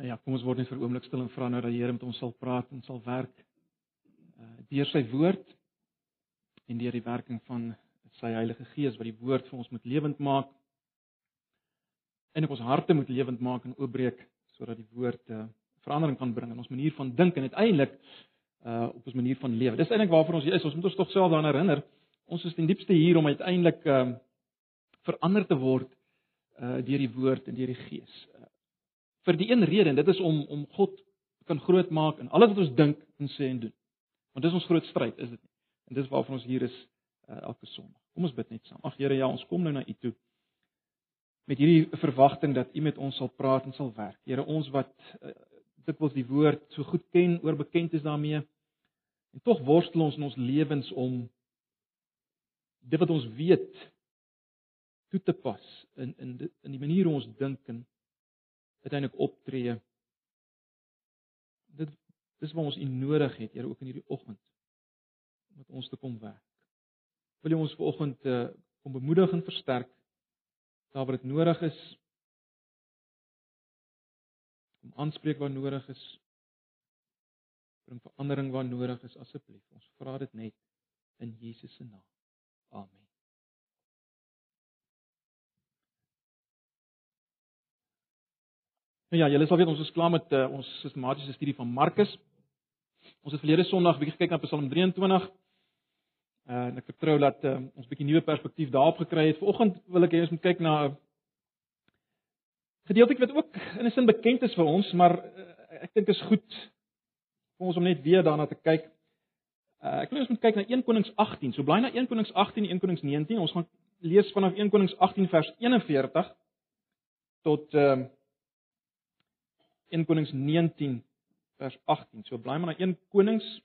Nou ja, kom ons word net vir 'n oomblik stil en vra nou dat die Here met ons sal praat en sal werk uh deur sy woord en deur die werking van sy Heilige Gees wat die woord vir ons moet lewend maak en op ons harte moet lewend maak en oopbreek sodat die woord uh, verandering kan bring in ons manier van dink en uiteindelik uh op ons manier van lewe. Dis eintlik waarvoor ons hier is. Ons moet ons tog self daaraan herinner. Ons is ten diepste hier om uiteindelik um uh, verander te word uh deur die woord en deur die Gees. Uh, vir die een rede en dit is om om God kan groot maak in alles wat ons dink en sê en doen. Want dis ons groot stryd, is dit nie? En dis waarvoor ons hier is uh, elke Sondag. Kom ons bid net saam. Ag Here, ja, ons kom nou na U toe met hierdie verwagting dat U met ons sal praat en sal werk. Here, ons wat uh, dikwels die woord so goed ken, oorbekend is daarmee, en tog worstel ons in ons lewens om dit wat ons weet toe te pas in in in die manier hoe ons dink en uiteindelik optree. Dit dis wat ons u nodig het, Here, ook in hierdie oggend om met ons te kom werk. Wil jy ons vanoggend uh, kom bemoedig en versterk daar waar dit nodig is? Om aanspreek waar nodig is. Bring verandering waar nodig is asseblief. Ons vra dit net in Jesus se naam. Amen Nou ja, julle sal weet ons is klaar met uh, ons sistematiese studie van Markus. Ons het verlede Sondag bietjie gekyk na Psalm 23. Uh, en ek vertrou dat uh, ons 'n bietjie nuwe perspektief daarop gekry het. Vanoggend wil ek hê ons moet kyk na 'n gedeelte wat ook in 'n sin bekend is vir ons, maar uh, ek dink is goed vir ons om net weer daarna te kyk. Uh, ek wil ons moet kyk na 1 Konings 18. So bly na 1 Konings 18 en 1 Konings 19. Ons gaan lees vanaf 1 Konings 18 vers 41 tot uh, 1 Konings 19 vers 18. So bly maar na 1 Konings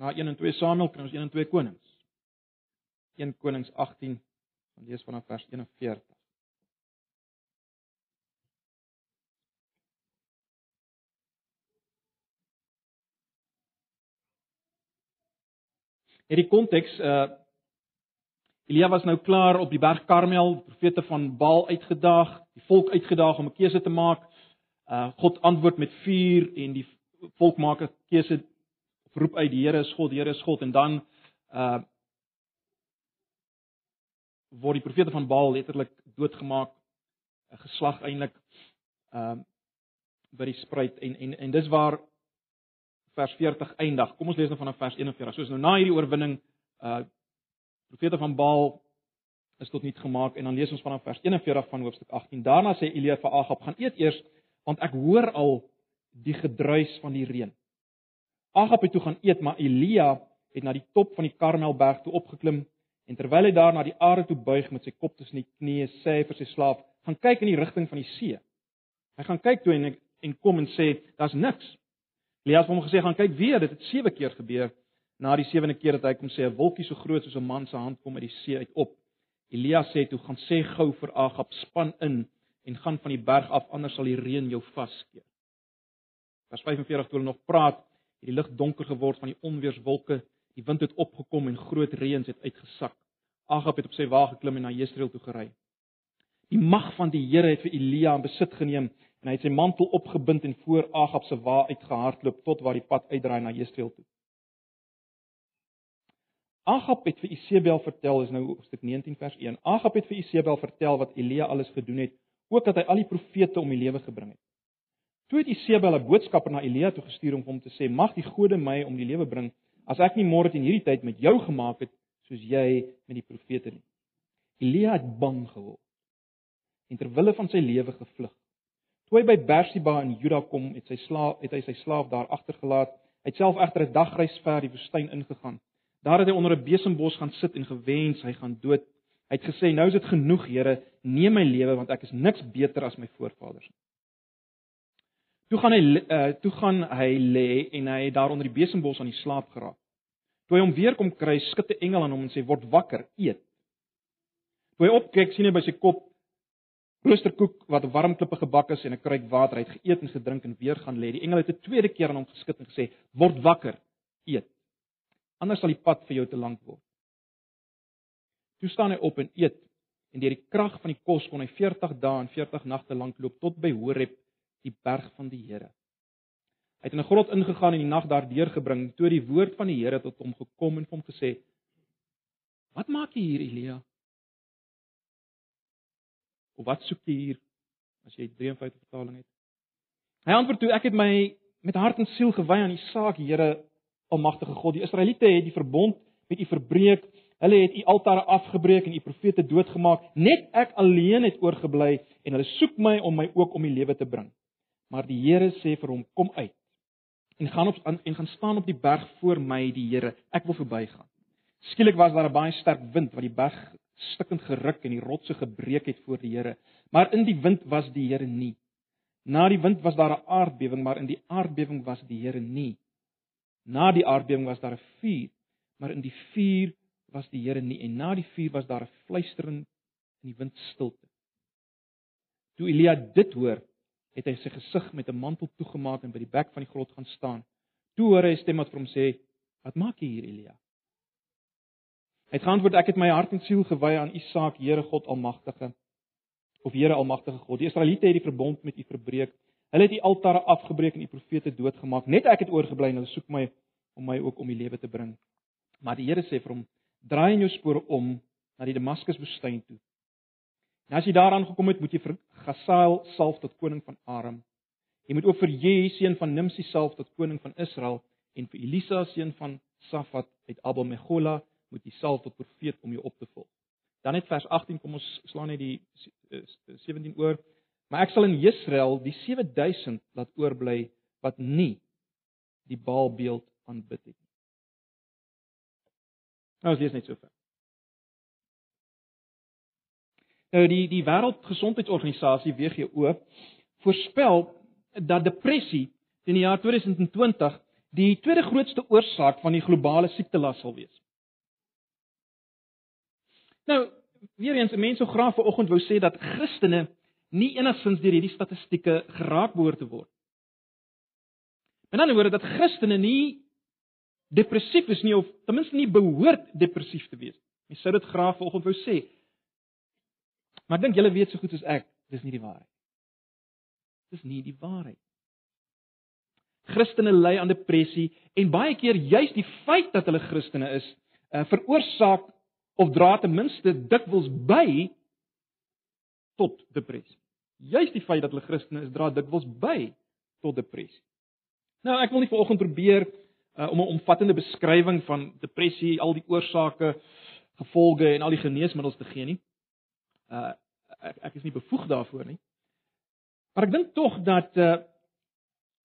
na 1 en 2 Samuel kry ons 1 en 2 Konings. 1 Konings 18 van lees vanaf vers 41. Hierdie konteks uh Elia was nou klaar op die berg Karmel, profete van Baal uitgedaag, die volk uitgedaag om 'n keuse te maak. Uh God antwoord met vuur en die volk maak 'n keuse roep uit die Here is God, die Here is God en dan uh word die profete van Baal letterlik doodgemaak, 'n geslag eintlik uh, by die spruit en en en dis waar vers 40 eindig. Kom ons lees nou vanaf vers 41. Soos nou na hierdie oorwinning uh profete van Baal is tot niet gemaak en dan lees ons vanaf vers 41 van hoofstuk 18. Daarna sê Elia vir Agab: "Gaan eet eers, want ek hoor al die gedruis van die reën." Agab het toe gaan eet, maar Elia het na die top van die Karmelberg toe opgeklim en terwyl hy daar na die aarde toe buig met sy kop tussen die knieë, sê hy vir sy slaaf: "Gaan kyk in die rigting van die see." Hy gaan kyk toe en en kom en sê: "Daar's niks." Elia het hom gesê: "Gaan kyk weer, dit het 7 keer gebeur." Na die sewende keer het hy kom sê 'n wolkie so groot soos 'n man se hand kom uit die see uit op. Elia sê toe: "Gaan sê gou vir Agab, span in en gaan van die berg af anders sal die reën jou vaskeer." Vers 45 toe hulle nog praat, het die lug donker geword van die onweerswolke, die wind het opgekom en groot reën het uitgesak. Agab het op sy wa geklim en na Jesreel toe gery. Die mag van die Here het vir Elia in besit geneem en hy het sy mantel opgebind en voor Agab se wa uitgehardloop tot waar die pad uitdraai na Jesreel toe. Agab het vir Isebel vertel, is nou hoofstuk 19 vers 1. Agab het vir Isebel vertel wat Elia alles gedoen het, ook dat hy al die profete om die lewe gebring het. Toe het Isebel 'n boodskapper na Elia toe gestuur om hom te sê: "Mag die gode my om die lewe bring as ek nie môre teen hierdie tyd met jou gemaak het soos jy met die profete nie." Elia het bang geword en ter wille van sy lewe gevlug. Toe hy by Bersiba in Juda kom, het sy slaaf het hy sy slaaf daar agtergelaat. Hy het self egter 'n dagreis ver die woestyn ingegaan. Daar het hy onder 'n besembos gaan sit en gewens hy gaan dood. Hy het gesê: "Nou is dit genoeg, Here, neem my lewe want ek is niks beter as my voorvaders nie." Toe gaan hy uh, toe gaan hy lê en hy het daar onder die besembos aan die slaap geraak. Toe hy hom weer kom kry, 'n engel aan hom en sê word wakker, eet. Toe hy opkyk, sien hy by sy kop roosterkoek wat op warm klippe gebak is en 'n kruik water. Hy het geëet en gedrink en weer gaan lê. Die engel het 'n tweede keer aan hom geskud en gesê word wakker, eet. Anders sal die pad vir jou te lank word. Toe staan hy op en eet. en deur die krag van die kos kon hy 40 dae en 40 nagte lank loop tot by Horeb, die berg van die Here. Hy het in 'n grot ingegaan en die nag daar deurgebring, toe die woord van die Here tot hom gekom en hom gesê: "Wat maak jy hier, Elia?" Of wat soek jy hier as jy 53 vertaling het? Hy antwoord toe: "Ek het my met hart en siel gewy aan die saak, Here Almagtige God. Die Israeliete het die verbond met U verbreek. Hulle het U altare afgebreek en U profete doodgemaak. Net ek alleen het oorgebly en hulle soek my om my ook om die lewe te bring. Maar die Here sê vir hom: "Kom uit en gaan op en gaan staan op die berg voor my, die Here. Ek wil verbygaan." Skielik was daar 'n baie sterk wind wat die berg stikkend geruk en die rotse gebreek het voor die Here. Maar in die wind was die Here nie. Na die wind was daar 'n aardbewing, maar in die aardbewing was die Here nie. Na die aardbewing was daar 'n vuur, maar in die vuur was die Here nie en na die vuur was daar 'n fluistering in die wind stilte. Toe Elia dit hoor, het hy sy gesig met 'n mantel toegemaak en by die bek van die grot gaan staan. Toe hoor hy 'n stem wat vir hom sê: "Wat maak jy hier, Elia?" Hy het geantwoord: "Ek het my hart en siel gewy aan U saak, Here God Almagtige." Of Here Almagtige God, die Israeliete het die verbond met U verbreek. Hulle het die altare afgebreek en die profete doodgemaak. Net ek het oorgebly en hulle soek my om my ook om die lewe te bring. Maar die Here sê vir hom: "Draai in jou spore om na die Damaskus woestyn toe. En as jy daaraan gekom het, moet jy vir Gasael salf tot koning van Aram. Jy moet ook vir Jehu seun van Nimsi salf tot koning van Israel en vir Elisa seun van Safat uit Abel Megola moet jy salf tot profeet om jou op te volg." Dan net vers 18 kom ons slaan net die 17 oor. Maar ek sal in Israel die 7000 laat oorbly wat nie die Baalbeeld aanbid het nie. Nou is dit net so ver. Nou die die Wêreldgesondheidsorganisasie WHO voorspel dat depressie in die jaar 2020 die tweede grootste oorsaak van die globale siektelas sal wees. Nou, weer eens, mense sou graag vanoggend wou sê dat Christene nie enigstens deur hierdie statistieke geraak behoort te word. In ander woorde dat Christene nie depressief is nie of ten minste nie behoort depressief te wees. Jy sou dit graag vanoggend wou sê. Maar ek dink julle weet so goed as ek, dis nie die waarheid. Dis nie die waarheid. Christene ly aan depressie en baie keer juis die feit dat hulle Christene is, uh, veroorsaak of dra ten minste dikwels by tot depressie. Juist die feit dat hulle Christene is, dra dikwels by tot depressie. Nou, ek wil nie vanoggend probeer uh, om 'n omvattende beskrywing van depressie, al die oorsake, gevolge en al die geneesmiddels te gee nie. Uh ek, ek is nie bevoeg daarvoor nie. Maar ek dink tog dat uh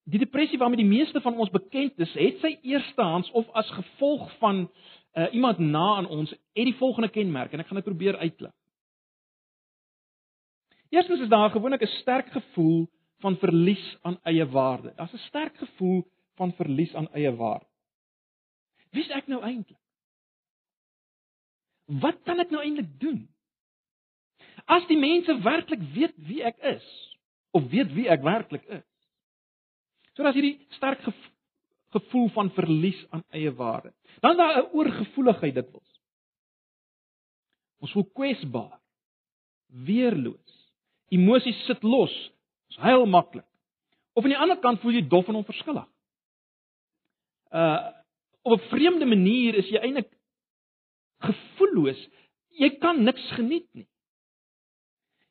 die depressie waarmee die meeste van ons bekend is, het sy eerstehands of as gevolg van uh iemand na aan ons het die volgende kenmerk en ek gaan dit probeer uitlig. Eerstens is daar gewoonlik 'n sterk gevoel van verlies aan eie waarde. Daar's 'n sterk gevoel van verlies aan eie waarde. Wie's ek nou eintlik? Wat kan ek nou eintlik doen? As die mense werklik weet wie ek is of weet wie ek werklik is. So dat hierdie sterk gevoel van verlies aan eie waarde. Dan daar 'n oorgevoeligheid dikwels. Ons voel kwesbaar, weerloos. Emosies sit los. Ons huil maklik. Of aan die ander kant voel jy dof en onverskillig. Uh op 'n vreemde manier is jy eintlik gevoelloos. Jy kan niks geniet nie.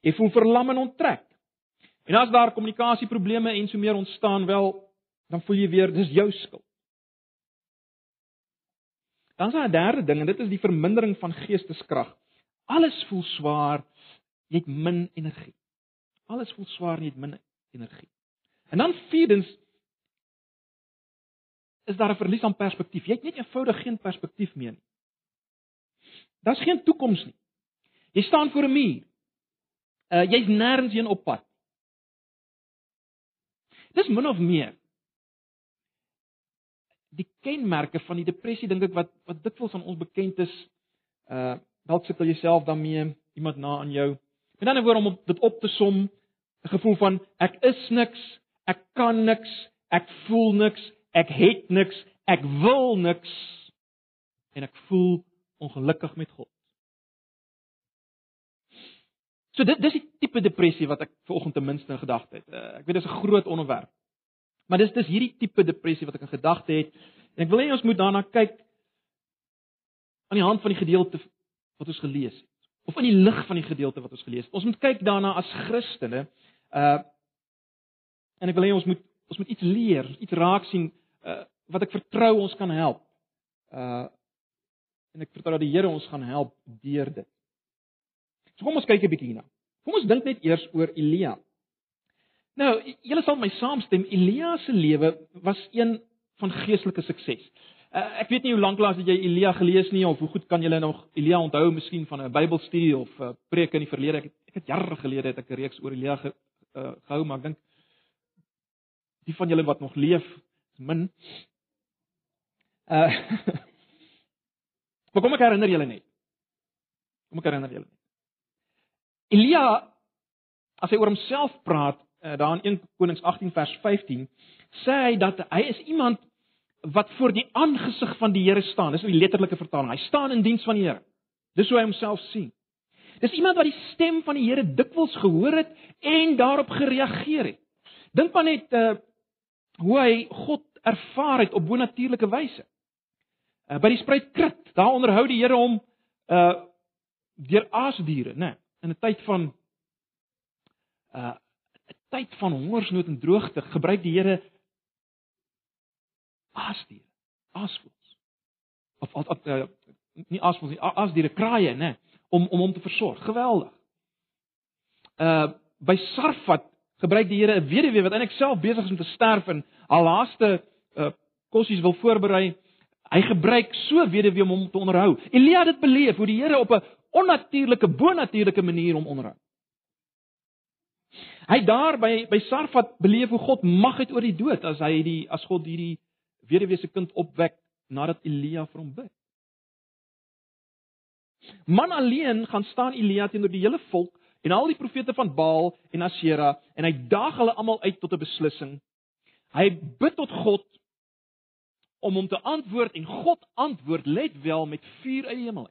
Jy voel verlam en onttrek. En as daar kommunikasieprobleme en so meer ontstaan, wel, dan voel jy weer dis jou skuld. Dan is daar 'n derde ding en dit is die vermindering van geesteskrag. Alles voel swaar, jy het min energie. Alles voel swaar en jy het min energie. En dan vierdens is daar 'n verlies aan perspektief. Jy het net eenvoudig geen perspektief meer nie. Daar's geen toekoms nie. Jy staan voor 'n muur. Uh jy's nêrens heen op pad. Dis min of meer die kenmerke van die depressie dink ek wat wat dikwels aan ons bekend is. Uh dalk sukkel jouself daarmee, iemand na aan jou. Met ander woorde om dit op te som, 'n gevoel van ek is niks, ek kan niks, ek voel niks, ek het niks, ek wil niks en ek voel ongelukkig met God. So dit dis die tipe depressie wat ek vanoggend ten minste in gedagte het. Uh, ek weet dis 'n groot onderwerp. Maar dis dis hierdie tipe depressie wat ek in gedagte het. En ek wil hê ons moet daarna kyk aan die hand van die gedeelte wat ons gelees het of in die lig van die gedeelte wat ons gelees het. Ons moet kyk daarna as Christene. Uh en ek wil hê ons moet ons moet iets leer, iets raak sien uh wat ek vertrou ons kan help. Uh en ek vertrou dat die Here ons gaan help deur dit. So kom ons kyk 'n bietjie hierna. Kom ons dink net eers oor Elia. Nou, julle sal my saamstem, Elia se lewe was een van geestelike sukses. Uh, ek weet nie hoe lank laas het jy Elia gelees nie of hoe goed kan julle nog Elia onthou miskien van 'n Bybelstudie of 'n uh, preek in die verlede. Ek het, ek het jare gelede het ek 'n reeks oor Elia ge, uh, gehou, maar ek dink die van julle wat nog leef, is min. Uh Maar kom ek herinner julle net. Kom ek herinner julle net. Elia as hy oor homself praat, uh, daar in 1 Konings 18 vers 15, sê hy dat hy is iemand wat voor die aangesig van die Here staan. Dis 'n letterlike vertaling. Hy staan in diens van die Here. Dis hoe hy homself sien. Dis iemand wat die stem van die Here dikwels gehoor het en daarop gereageer het. Dink maar net uh hoe hy God ervaar het op bonatuurlike wyse. Uh, by die spruit Krit, daar onderhou die Here hom uh deur aasdiere, né? Nee, in 'n tyd van uh 'n tyd van hongersnood en droogte gebruik die Here aasdiere, aasvoëls. Of of, of uh, nie aasvoëls nie, aasdiere, kraaie, né, om om hom te versorg. Geweldig. Uh by Sarfat gebruik die Here 'n weduwee wat eintlik self besig is om te sterf en haar laaste uh kossies wil voorberei. Hy gebruik so weduwee om hom te onderhou. Elia het dit beleef hoe die Here op 'n onnatuurlike, bonatuurlike manier hom onderhou. Hy daar by by Sarfat beleef hoe God mag het oor die dood as hy die as God hierdie weduwee se kind opwek nadat Elia vir hom bid. Man alleen gaan staan Elia teenoor die hele volk en al die profete van Baal en Asera en hy daag hulle almal uit tot 'n beslissing. Hy bid tot God om hom te antwoord en God antwoord let wel met vuur uit die hemel.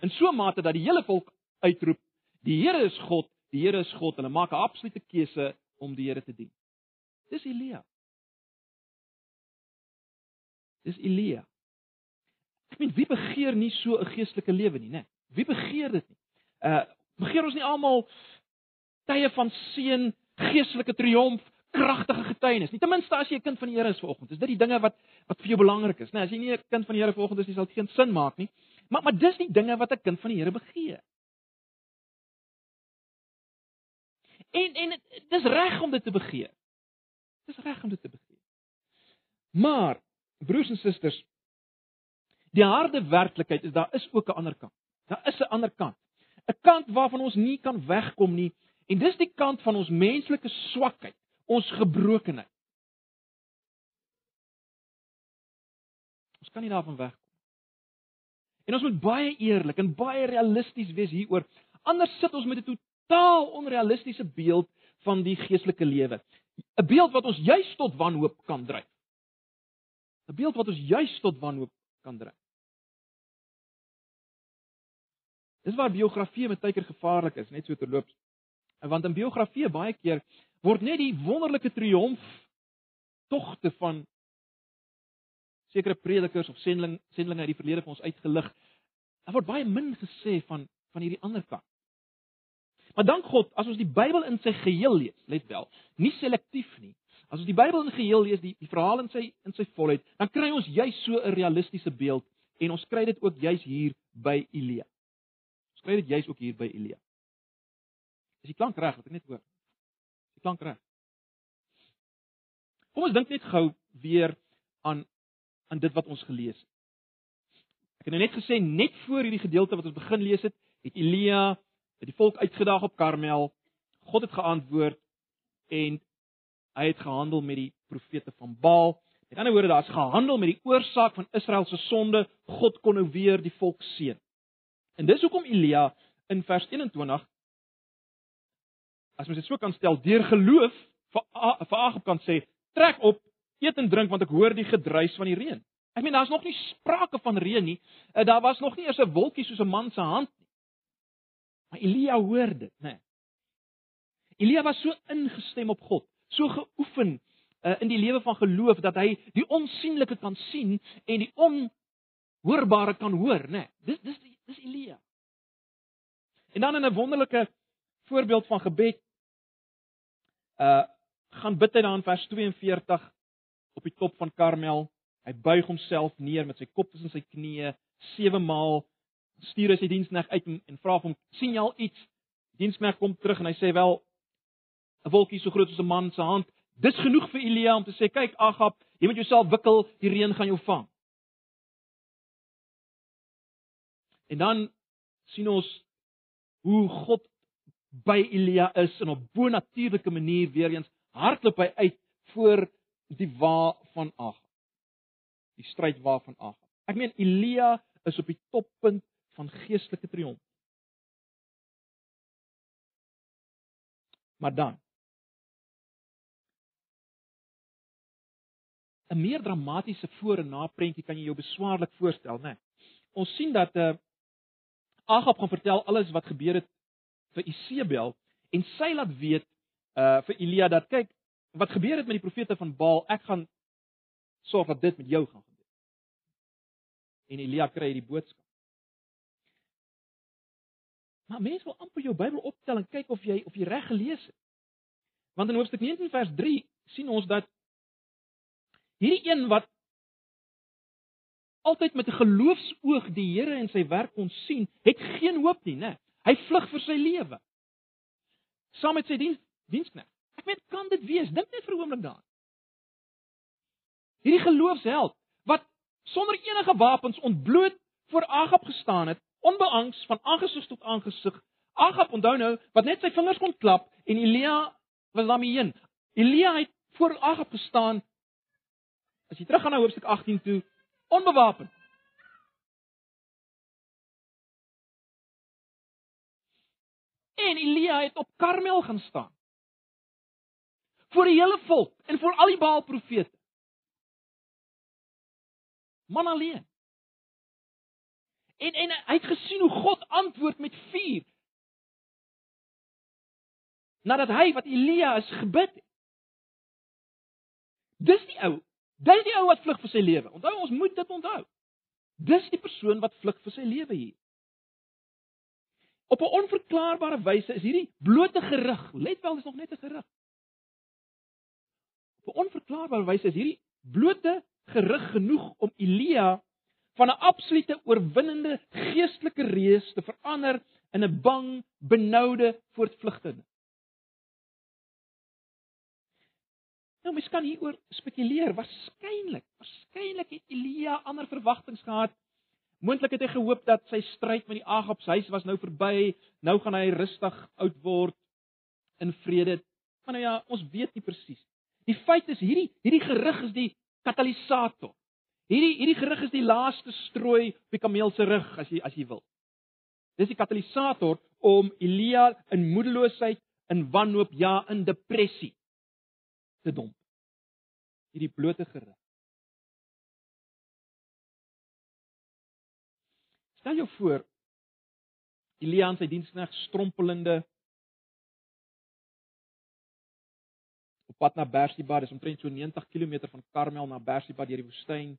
In so 'n mate dat die hele volk uitroep: "Die Here is God, die Here is God." Hulle maak 'n absolute keuse om die Here te dien. Dis Elia. Dis Elia. Ek meen, wie begeer nie so 'n geestelike lewe nie, né? Wie begeer dit nie? Uh begeer ons nie almal tye van seën, geestelike triomf, kragtige getuienis nie. Ten minste as jy 'n kind van die Here is vanoggend. Is dit die dinge wat wat vir jou belangrik is, né? As jy nie 'n kind van die Here vanoggend is nie, sal dit geen sin maak nie. Maar maar dis die dinge wat 'n kind van die Here begeer. En en dis reg om dit te begeer. Dis reg om dit te begeer. Maar broers en susters, die harde werklikheid is daar is ook 'n ander kant. Daar is 'n ander kant. 'n kant waarvan ons nie kan wegkom nie. En dis die kant van ons menslike swakheid, ons gebrokenheid. Ons kan nie daarvan wegkom. En ons moet baie eerlik en baie realisties wees hieroor. Anders sit ons met 'n totaal onrealistiese beeld van die geestelike lewe. 'n Beeld wat ons juis tot wanhoop kan dryf. 'n Beeld wat ons juis tot wanhoop kan dryf. Dis waar biografie met tydker gevaarlik is, net so terloops. Want in biografie baie keer word net die wonderlike triomf togte van sekere predikers of sending sendlinge uit die verlede vir ons uitgelig. Daar word baie min gesê van van hierdie ander kant. Maar dank God, as ons die Bybel in sy geheel lees, let wel, nie selektief nie. As ons die Bybel in geheel lees, die die verhaal in sy in sy volheid, dan kry ons juis so 'n realistiese beeld en ons kry dit ook juis hier by Elia kry dit juis ook hier by Elia. Is die klank reg wat ek net hoor? Is die klank reg? Kom ons dink net gou weer aan aan dit wat ons gelees het. Ek het nou net gesê net voor hierdie gedeelte wat ons begin lees het, het Elia het die volk uitgedaag op Karmel. God het geantwoord en hy het gehandel met die profete van Baal. Met ander woorde, daar's gehandel met die oorsaak van Israel se sonde. God kon nou weer die volk seën. En dis hoekom Elia in vers 21 as mens dit so kan stel, deur geloof vir vir Agab kan sê, trek op, eet en drink want ek hoor die gedruis van die reën. Ek meen daar's nog nie sprake van reën nie. Eh, daar was nog nie eers 'n wolkie soos 'n man se hand nie. Maar Elia hoor dit, né? Nee. Elia was so ingestem op God, so geoefen uh, in die lewe van geloof dat hy die onsigbare kan sien en die onhoorbare kan hoor, né? Nee. Dis dis dis Elia. En dan in 'n wonderlike voorbeeld van gebed uh gaan bid hy dan vers 42 op die top van Karmel. Hy buig homself neer met sy kop tussen sy knieë sewe maal stuur hy sy diensknegt uit en, en vra hom sien jy al iets? Diensknegt kom terug en hy sê wel 'n wolkie so groot soos 'n man se hand. Dis genoeg vir Elia om te sê kyk Agab, jy moet jouself wikkel, die reën gaan jou vang. En dan sien ons hoe God by Elia is en op bo-natuurlike manier weer eens hardloop hy uit voor die wa van Agab. Die stryd wa van Agab. Ek meen Elia is op die toppunt van geestelike triomf. Maar dan 'n meer dramatiese voor en na prentjie kan jy jou beswaarlik voorstel, né? Nee. Ons sien dat uh Agab gaan vertel alles wat gebeur het vir Isebel en sy laat weet uh vir Elia dat kyk wat gebeur het met die profete van Baal, ek gaan sorg dat dit met jou gaan gebeur. En Elia kry hierdie boodskap. Maar mense wil amper jou Bybel optel en kyk of jy of jy reg gelees het. Want in hoofstuk 19 vers 3 sien ons dat hierdie een wat altyd met 'n geloofsoog die Here en sy werk kon sien, het geen hoop nie, né? Hy vlug vir sy lewe. Saam met sy diens diensknegt. Ek weet kan dit wees? Dink net vir 'n oomblik daaraan. Hierdie geloofsheld wat sonder enige wapens ontbloot voor Agab gestaan het, onbeangs van aangesig tot aangesig. Agab onthou nou wat net sy vingers kon klap en Elia was daarmee heen. Elia het voor Agab gestaan. As jy teruggaan na hoofstuk 18 toe, onbewapen. En Elia het op Karmel gaan staan. Voor die hele volk en voor al die Baal profete. Man alleen. En en hy het gesien hoe God antwoord met vuur. Nadat hy wat Elia is gebid het. Dis die ou. Dis die ou wat vlug vir sy lewe. Onthou ons moet dit onthou. Dis die persoon wat vlug vir sy lewe hier. Op 'n onverklaarbare wyse is hierdie blote gerug. Let wel, dis nog net 'n gerug. Op 'n onverklaarbare wyse is hierdie blote gerug genoeg om Elia van 'n absolute oorwinnende geestelike reus te verander in 'n bang, benoude voortvlugtende. Nou mens kan hieroor spekuleer. Waarskynlik, waarskynlik het Elia ander verwagtinge gehad. Moontlik het hy gehoop dat sy stryd met die Agab se huis was nou verby. Nou gaan hy rustig oud word in vrede. Maar nou ja, ons weet nie presies. Die feit is hierdie hierdie gerug is die katalisator. Hierdie hierdie gerug is die laaste strooi op die kameel se rug as jy as jy wil. Dis die katalisator om Elia in moedeloosheid, in wanhoop, ja, in depressie te domp. Hierdie blote gerug. Stel jou voor Elia en sy diensknegt strompelende op pad na Berseba, dis omtrent so 90 km van Karmel na Berseba deur die woestyn.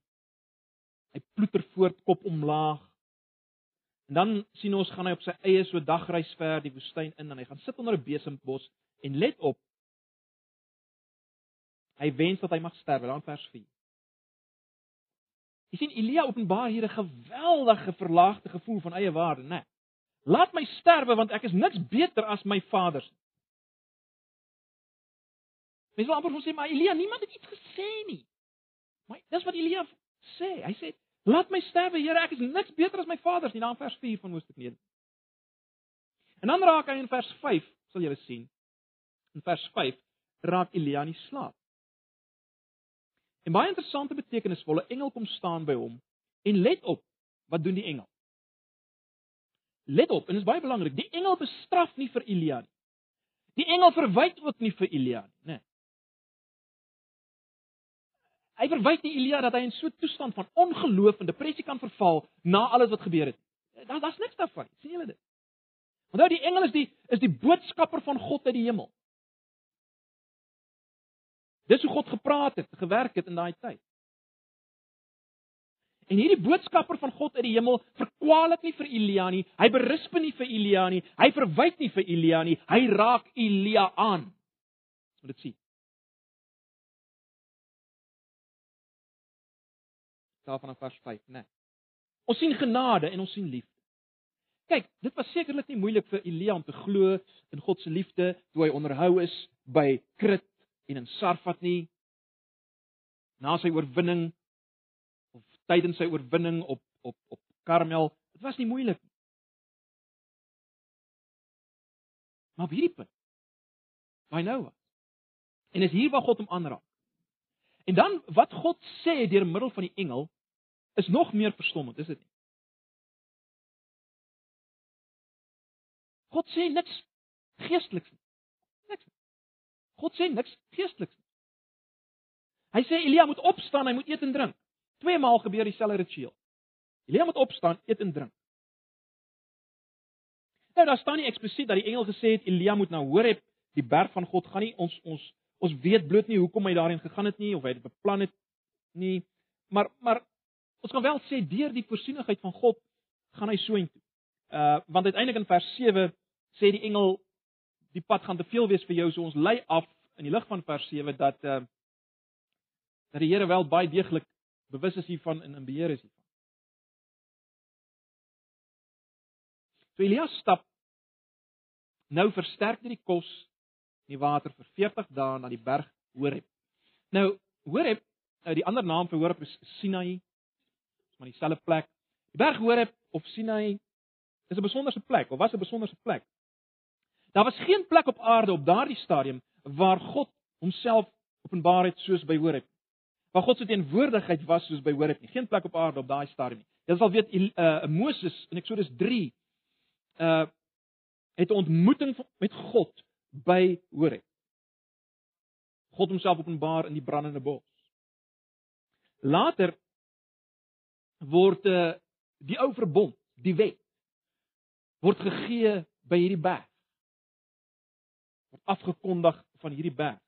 Hy ploeter voort kop omlaag. En dan sien ons gaan hy op sy eie so dagreis ver die woestyn in en hy gaan sit onder 'n besembos en let op. Hy wens dat hy mag sterwe, dan vers 4. Jy sien Elia openbaar hier 'n geweldige verlaagde gevoel van eie waarde, né? Nee. Laat my sterwe want ek is niks beter as my vaders nie. Mens wil amper vir sê maar Elia, niemand het iets gesê nie. Maar dis wat Elia sê. Hy sê Laat my sterwe, Here, ek is niks beter as my vaders nie, dan vers 4 van Hoofstuk 9. En dan raak hy in vers 5, sal julle sien. In vers 5 raak Elia in slaap. En baie interessante betekenisvolle engel kom staan by hom en let op, wat doen die engel? Let op, en dit is baie belangrik, die engel bestraf nie vir Elia nie. Die engel verwyd ook nie vir Elia nie, né? Nee. Hy verwys nie Elia dat hy in so 'n toestand van ongeloof en depressie kan verval na alles wat gebeur het. Daar daar's niks daarvan. sien julle dit? Onthou die engel is die is die boodskapper van God uit die hemel. Dis hoe God gepraat het, gewerk het in daai tyd. En hierdie boodskapper van God uit die hemel verkwalik nie vir Elia nie. Hy berisp nie vir Elia nie. Hy verwyd nie vir Elia nie. Hy raak Elia aan. Ons moet dit sien. Daar vanaf vers 5, né? Nee. Ons sien genade en ons sien liefde. Kyk, dit was sekerlik nie moeilik vir Elia om te glo in God se liefde toe hy onderhou is by Krit en in Sarfat nie. Na sy oorwinning of tydens sy oorwinning op op op Karmel, dit was nie moeilik nie. Maar op hierdie punt, by nou was. En is hier waar God hom aanraak. En dan wat God sê deur middel van die engel is nog meer verstommend, is dit nie? God sê niks geesteliks nie. God sê niks geesteliks nie. Hy sê Elia moet opstaan, hy moet eet en drink. Twee maal gebeur dieselfde ritueel. Elia moet opstaan, eet en drink. Nou daar staan nie eksplisiet dat die engel gesê het Elia moet na Horeb, die berg van God gaan nie. Ons ons ons weet bloot nie hoekom hy daarheen gegaan het nie of hy dit beplan het nie. Maar maar ons kan wel sê deur die voorsienigheid van God gaan hy soontoe. Uh want uiteindelik in vers 7 sê die engel die pad gaan te veel wees vir jou, so ons lei af in die lig van vers 7 dat uh dat die Here wel baie deeglik bewus is hiervan en in beheer is hiervan. So Elias stap nou versterk deur die kos in die water vir 40 dae na die berg Horeb. Nou Horeb, uh, die ander naam vir Horeb is Sinai. Dis maar dieselfde plek. Die berg Horeb of Sinai is 'n besonderse plek of was 'n besonderse plek. Daar was geen plek op aarde op daardie stadium waar God homself openbaar het soos by Horeb. Waar God se teenwoordigheid was soos by Horeb nie. Geen plek op aarde op daai stadium nie. Jy sal weet uh Moses in Eksodus 3 uh het 'n ontmoeting met God by Horeb. God homself openbaar in die brandende bos. Later word uh die ou verbond, die wet word gegee by hierdie berg afgekondig van hierdie berg.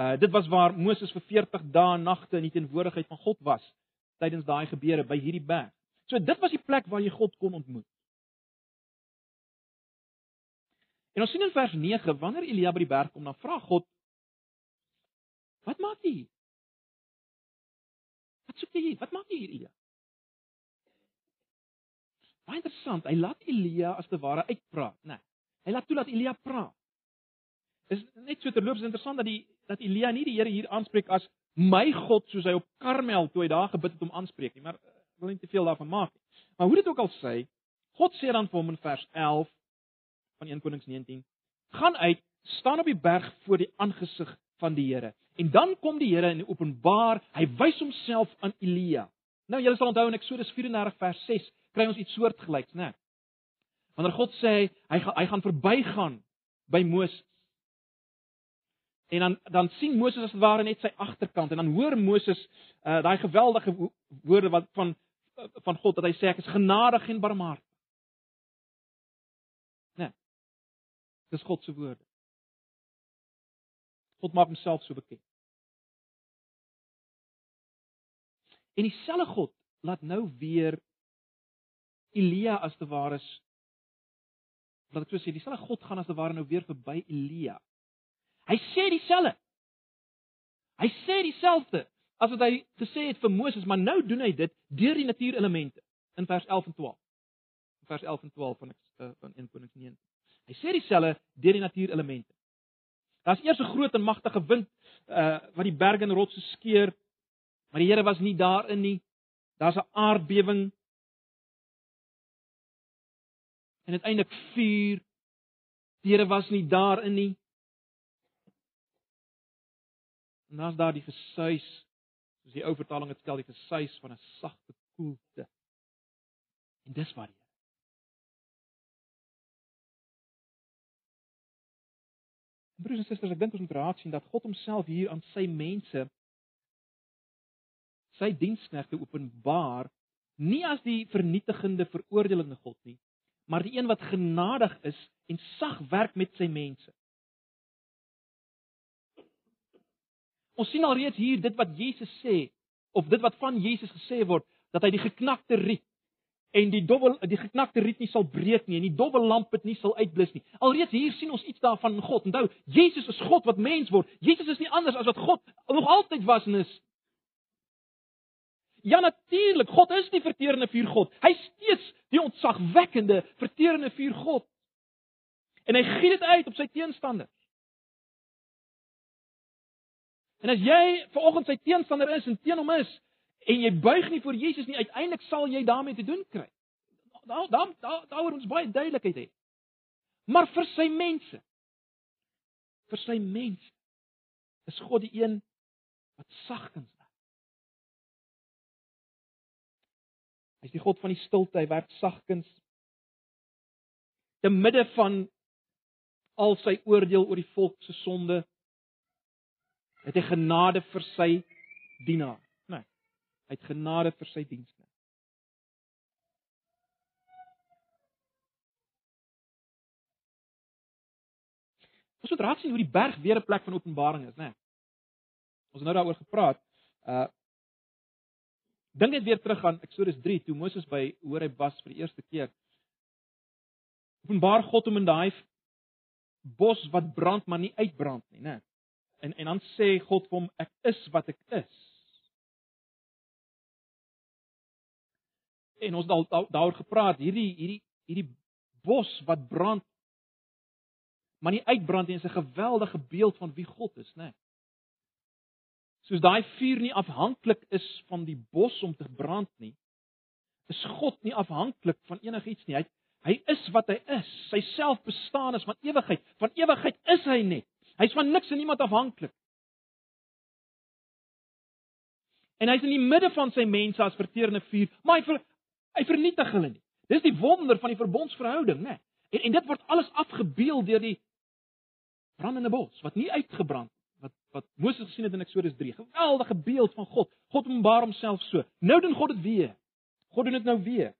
Uh dit was waar Moses vir 40 dae en nagte in die teenwoordigheid van God was tydens daai gebeure by hierdie berg. So dit was die plek waar jy God kon ontmoet. En ons sien in vers 9 wanneer Elia by die berg kom, dan vra God: Wat maak jy hier? Wat soek jy hier? Wat maak jy hier, Elia? Baie interessant. Hy laat Elia as te ware uitpraat, né? Nee, hy laat toe dat Elia praat. Is net so terloops interessant dat die dat Elia nie die Here hier aanspreek as my God soos hy op Karmel toe hy daar gebid het om aanspreek nie, maar ek eh, wil nie te veel daarvan maak nie. Maar hoe dit ook al sê, God sê dan vir hom in vers 11 van 1 Konings 19: "Gaan uit, staan op die berg voor die aangesig van die Here." En dan kom die Here en openbaar, hy wys homself aan Elia. Nou julle sal onthou in Eksodus 34 vers 6 kry ons iets soortgelyks, né? Wanneer God sê hy hy gaan verbygaan by Moses En dan dan sien Moses as ware net sy agterkant en dan hoor Moses uh, daai geweldige woorde wat van van God dat hy sê ek is genadig en barmhartig. Nee. Dis God se woorde. God maak homself so bekend. En dieselfde God laat nou weer Elia as te ware is wat ek so sê, dieselfde God gaan as te ware nou weer verby Elia. Hy sê dieselfde. Hy sê dieselfde as wat hy gesê het vir Moses, maar nou doen hy dit deur die natuurelemente in vers 11 en 12. In vers 11 en 12 van uh, van 1 Konings 9. Hy sê dieselfde deur die natuurelemente. Daar's eers 'n groot en magtige wind uh wat die berge en rotse skeur, maar die Here was nie daarin nie. Daar's 'n aardbewing. En uiteindelik vuur. Die Here was nie daarin nie. En dan's daar die gesuis, soos die ou vertaling dit stel, die gesuis van 'n sagte koelte. En dis wat die Broers en susters, ek dink ons moet raak sien dat God homself hier aan sy mense sy diensknegte openbaar nie as die vernietigende veroordelende God nie, maar die een wat genadig is en sag werk met sy mense. Ons sien alreeds hier dit wat Jesus sê of dit wat van Jesus gesê word dat hy die geknakte riet en die dobbel die geknakte riet nie sal breek nie en die dobbel lamp dit nie sal uitblus nie. Alreeds hier sien ons iets daarvan in God. Onthou, Jesus is God wat mens word. Jesus is nie anders as wat God nog altyd was en is. Ja natuurlik, God is die verterende vuur God. Hy steeds die ontzagwekkende verterende vuur God. En hy giet dit uit op sy teenstanders. En as jy vanoggend sy teenstander is en teen hom is en jy buig nie voor Jesus nie, uiteindelik sal jy daarmee te doen kry. Daar daar daar daaroor ons baie duidelikheid het. Maar vir sy mense vir sy mense is God die een wat sagkens werk. Hy's die God van die stilte, hy werk sagkens te midde van al sy oordeel oor die volk se sonde het hy genade vir sy dienaar, né? Nee, hy het genade vir sy dienste. Ons moet raak sien hoe die berg weer 'n plek van openbaring is, né? Nee. Ons het nou daaroor gepraat. Uh Dink net weer terug aan Eksodus 3 toe Moses by Horeb was vir die eerste keer. Openbaar God hom in daai bos wat brand maar nie uitbrand nie, né? En en dan sê God vir hom ek is wat ek is. En ons daaroor gepraat, hierdie hierdie hierdie bos wat brand maar nie uitbrand nie, is 'n geweldige beeld van wie God is, né? Soos daai vuur nie afhanklik is van die bos om te brand nie, is God nie afhanklik van enigiets nie. Hy hy is wat hy is. Sy selfbestaan is van ewigheid. Van ewigheid is hy net. Hy's van niks en niemand afhanklik. En hy's in die midde van sy mense as verterende vuur, maar hy ver, hy vernietig hulle nie. Dis die wonder van die verbondsverhouding, né? En en dit word alles afgebeeld deur die brandende bos wat nie uitgebrand wat wat Moses gesien het in Eksodus 3. Geweldige beeld van God. God openbaar homself so. Nou doen God dit weer. God doen dit nou weer.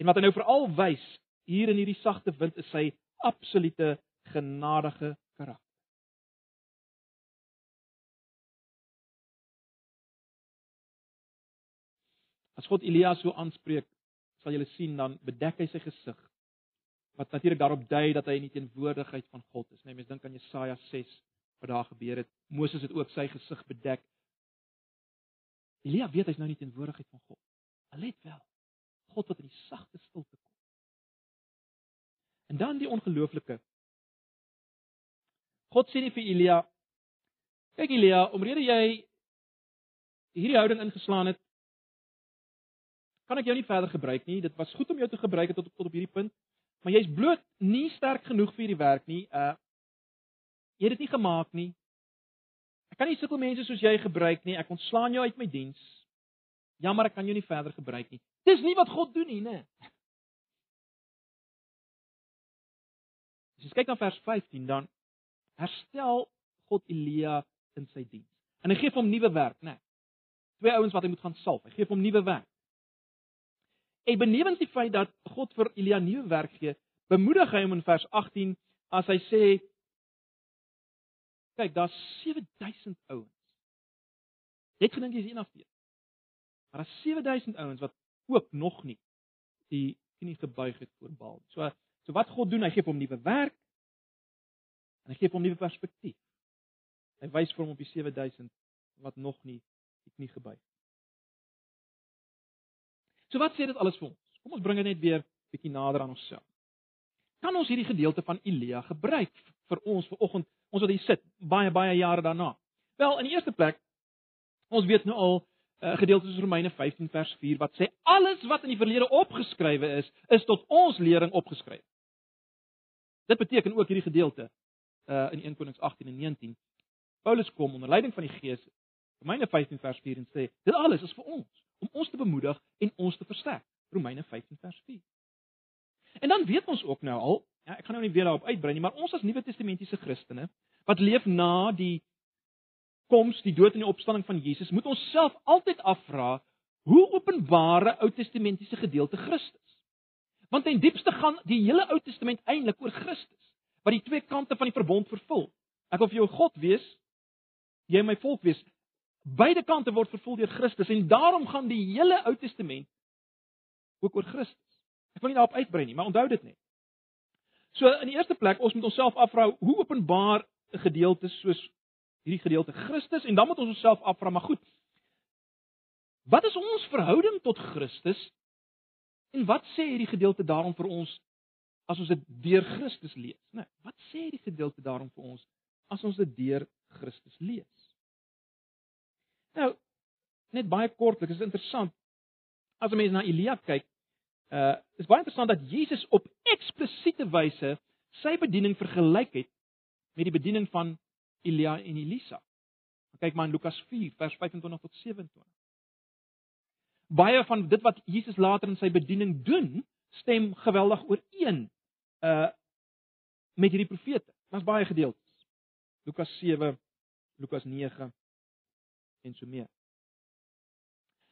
En wat hy nou veral wys hier in hierdie sagte wind is sy absolute genadige karakter. As God Elia so aanspreek, sal jy sien dan bedek hy sy gesig. Wat natuurlik daarop dui dat hy in die teenwoordigheid van God is. Nee, mens dink aan Jesaja 6 wat daar gebeur het. Moses het ook sy gesig bedek. Elia weet hy's nou in die teenwoordigheid van God. Let wel. God wat in die sagte stilte kom. En dan die ongelooflike. God sê nie vir Elia: "Kyk Elia, omrede jy hierdie houding ingeslaan het, kan ek jou nie verder gebruik nie. Dit was goed om jou te gebruik tot tot op hierdie punt, maar jy's bloot nie sterk genoeg vir hierdie werk nie. Uh jy het dit nie gemaak nie. Ek kan nie sulke mense soos jy gebruik nie. Ek ontslaan jou uit my diens. Jammer, ek kan jou nie verder gebruik nie. Dis nie wat God doen nie, né? As jy kyk na vers 15 dan herstel God Elia in sy diens. En hy gee hom nuwe werk, né? Twee ouens wat hy moet gaan salf. Hy gee hom nuwe werk. En benewens die feit dat God vir Elia nuwe werk gee, bemoedig hy hom in vers 18 as hy sê kyk, daar's 7000 ouens. Het gedink jy's een af hulle. Maar daar's 7000 ouens wat ook nog nie die knie gebuig het voor Baal. So so wat God doen, hy gee hom nuwe werk en hy gee hom nuwe perspektief. Hy wys vir hom op die 7000 wat nog nie die knie gebuig het. So wat sê dit alles vir ons? Kom ons bring dit net weer bietjie nader aan onsself. Kan ons hierdie gedeelte van Elia gebruik vir ons vir oggend, ons wat hier sit, baie baie jare daarna? Wel, in die eerste plek, ons weet nou al 'n uh, eh, gedeelte soos Romeine 15 vers 4 wat sê alles wat in die verlede opgeskrywe is, is tot ons lering opgeskryf. Dit beteken ook hierdie gedeelte uh in 1 Konings 18 en 19. Paulus kom onder leiding van die Gees Romeine 15 vers 4 en sê dit alles is vir ons om ons te bemoedig en ons te versterk. Romeine 15 vers 4. En dan weet ons ook nou al, ja, ek gaan nou nie weer daarop uitbrei nie, maar ons as Nuwe Testamentiese Christene wat leef na die koms, die dood en die opstanding van Jesus, moet ons self altyd afvra, hoe openbare Ou Testamentiese gedeelte Christus. Want in diepste gaan die hele Ou Testament eintlik oor Christus, wat die twee kante van die verbond vervul. Ek wil vir jou God wees, jy my volk wees. Beide kante word vervul deur Christus en daarom gaan die hele Ou Testament ook oor Christus. Ek wil nie daarop uitbrei nie, maar onthou dit net. So in die eerste plek, ons moet onsself afvra hoe openbaar 'n gedeelte soos hierdie gedeelte Christus en dan moet ons onsself afvra, maar goed. Wat is ons verhouding tot Christus? En wat sê hierdie gedeelte daarom vir ons as ons dit deur Christus lees? Nee, wat sê hierdie gedeelte daarom vir ons as ons dit deur Christus lees? Nou, net baie kortlik, is interessant. As 'n mens na Elia kyk, uh is baie interessant dat Jesus op eksplisiete wyse sy bediening vergelyk het met die bediening van Elia en Elisa. Kyk maar in Lukas 4 vers 25 tot 27. Baie van dit wat Jesus later in sy bediening doen, stem geweldig ooreen uh met hierdie profete. Daar's baie gedeeltes. Lukas 7, Lukas 9 en so meer.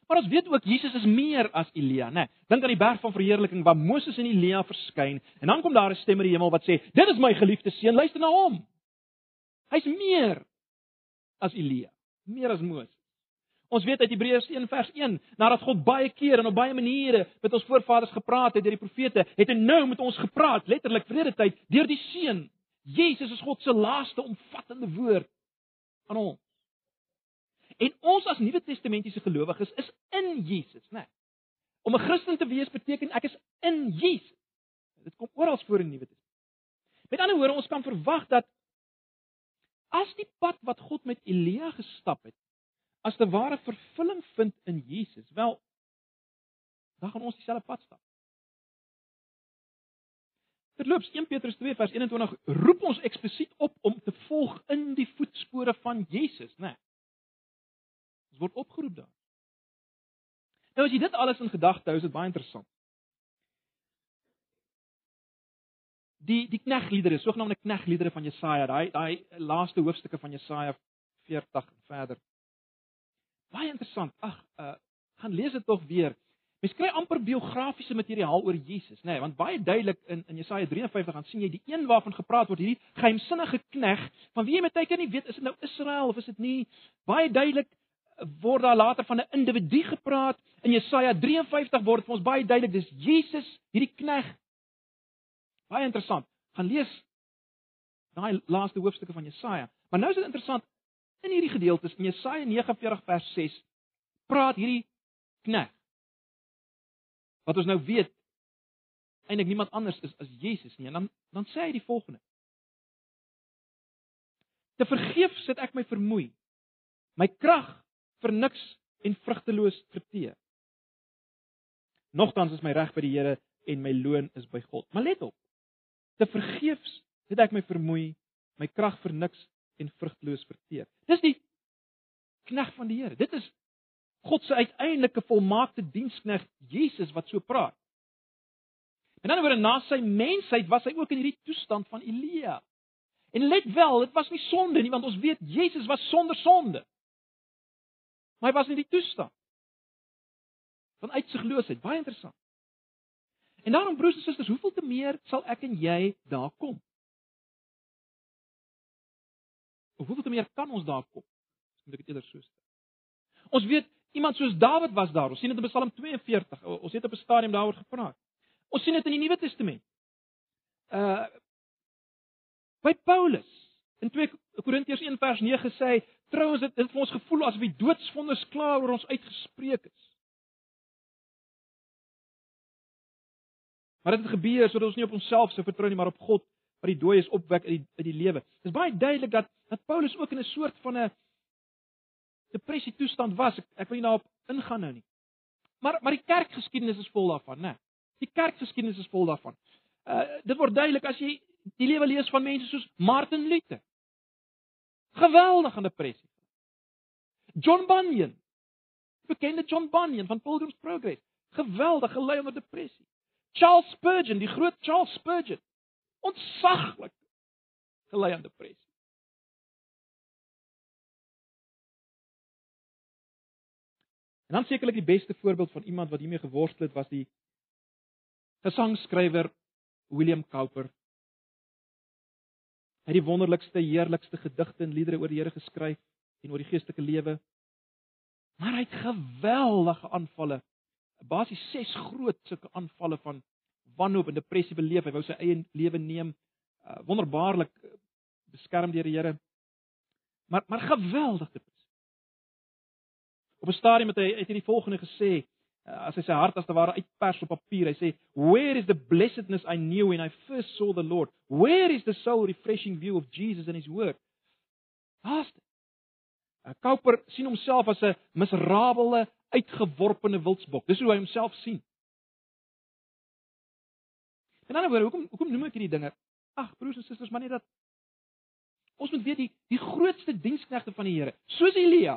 Maar ons weet ook Jesus is meer as Elia, né? Nee, Dink aan die berg van verheerliking waar Moses en Elia verskyn en dan kom daar 'n stem uit die hemel wat sê: "Dit is my geliefde seun, luister na hom." Hy's meer as Elia, meer as Moses. Ons weet uit Hebreërs 1 vers 1, nadat God baie keer en op baie maniere met ons voorvaders gepraat het deur die profete, het hy nou met ons gepraat, letterlik vrede tyd, deur die seun. Jesus is God se laaste omvattende woord aan ons. En ons as Nuwe Testamentiese gelowiges is in Jesus, né? Nee. Om 'n Christen te wees beteken ek is in Jesus. Dit kom oral voor in die Nuwe Testament. Met ander woorde, ons kan verwag dat as die pad wat God met Elia gestap het, as te ware vervulling vind in Jesus, wel dan gaan ons dieselfde pad stap. Terloops 1 Petrus 2 vers 21 roep ons eksplisiet op om te volg in die voetspore van Jesus, né? Nee. Ons word opgeroep daar. Nou as jy dit alles in gedagte hou, is dit baie interessant. Die die knegliedere, sogenaamde knegliedere van Jesaja, daai daai laaste hoofstukke van Jesaja 40 en verder. Baie interessant. Ag, uh gaan lees dit tog weer. Mens kry amper biografiese materiaal oor Jesus, nê, nee, want baie duidelik in in Jesaja 53 gaan sien jy die een waarvan gepraat word, hierdie geheimsinnige knegg, van wie jy met tyd nie weet is dit nou Israel of is dit nie. Baie duidelik word daar later van 'n individu gepraat. In Jesaja 53 word vir ons baie duidelik dis Jesus, hierdie knegg. Baie interessant. Gaan lees daai laaste hoofstukke van Jesaja. Maar nou is dit interessant in hierdie gedeeltes in Jesaja 49 vers 6 praat hierdie knegg wat ons nou weet eintlik niemand anders is as Jesus nie. En dan dan sê hy die volgende: Te vergeef sit ek my vermoei. My krag vir niks en vrugteloos verteer. Nogtans is my reg by die Here en my loon is by God. Maar let op. Te vergeefs het ek my vermoei, my krag vir niks en vrugteloos verteer. Dis die knegg van die Here. Dit is God se uiteindelike volmaakte diensknegg Jesus wat so praat. En dan oor na sy mensheid was hy ook in hierdie toestand van Elia. En let wel, dit was nie sonde nie want ons weet Jesus was sonder sonde. Maar hy was in die toestand van uitsigloosheid, baie interessant. En daarom broers en susters, hoeveel te meer sal ek en jy daar kom? Of hoeveel te meer kan ons daar kom? Moet ek dit eerder so stel. Ons weet iemand soos Dawid was daar. Ons sien dit in Psalm 42. Ons het op 'n stadium daaroor gepraat. Ons sien dit in die Nuwe Testament. Uh by Paulus in 2 Korintiërs 1 vers 9 sê hy Trouwens dit het vir ons gevoel asof die doodsvonnis klaar oor ons uitgespreek is. Maar dit het gebeur sodat ons nie op onsself sou vertrou nie, maar op God wat die dooies opwek uit die uit die lewe. Dit is baie duidelik dat dat Paulus ook in 'n soort van 'n depressie toestand was. Ek, ek wil nie daarop ingaan nou nie. Maar maar die kerkgeskiedenis is vol daarvan, né? Die kerkgeskiedenis is vol daarvan. Uh dit word duidelik as jy die lewe lees van mense soos Martin Luther. Geweldige depressie. John Bunyan. Bekende John Bunyan van Pilgrim's Progress. Geweldig gelei onder depressie. Charles Spurgeon, die groot Charles Spurgeon. Ontsaglik gelei aan depressie. En dan sekerlik die beste voorbeeld van iemand wat hiermee geworstel het was die gesangskrywer William Cowper. Hy het die wonderlikste, heerlikste gedigte en liedere oor die Here geskryf en oor die geestelike lewe. Maar hy het geweldige aanvalle. Basies ses groot sulke aanvalle van wanhoop en depressie beleef. Hy wou sy eie lewe neem. Uh, wonderbaarlik beskerm deur die Here. Maar maar geweldig depressie. Op 'n stadium het hy het hy die volgende gesê uh, as hy sy hart as te ware uitpers op papier. Hy sê, "Where is the blessedness I knew when I first saw the Lord? Where is the soul refreshing view of Jesus and his word?" Haast. Cowper sien homself as 'n miserabele, uitgeworpene wildsbok. Dis hoe hy homself sien. En dan oor hoekom hoekom noem ek hierdie dinge? Ag, broers en susters, maar net dat ons moet weet die die grootste diensknegte van die Here, soos Elia,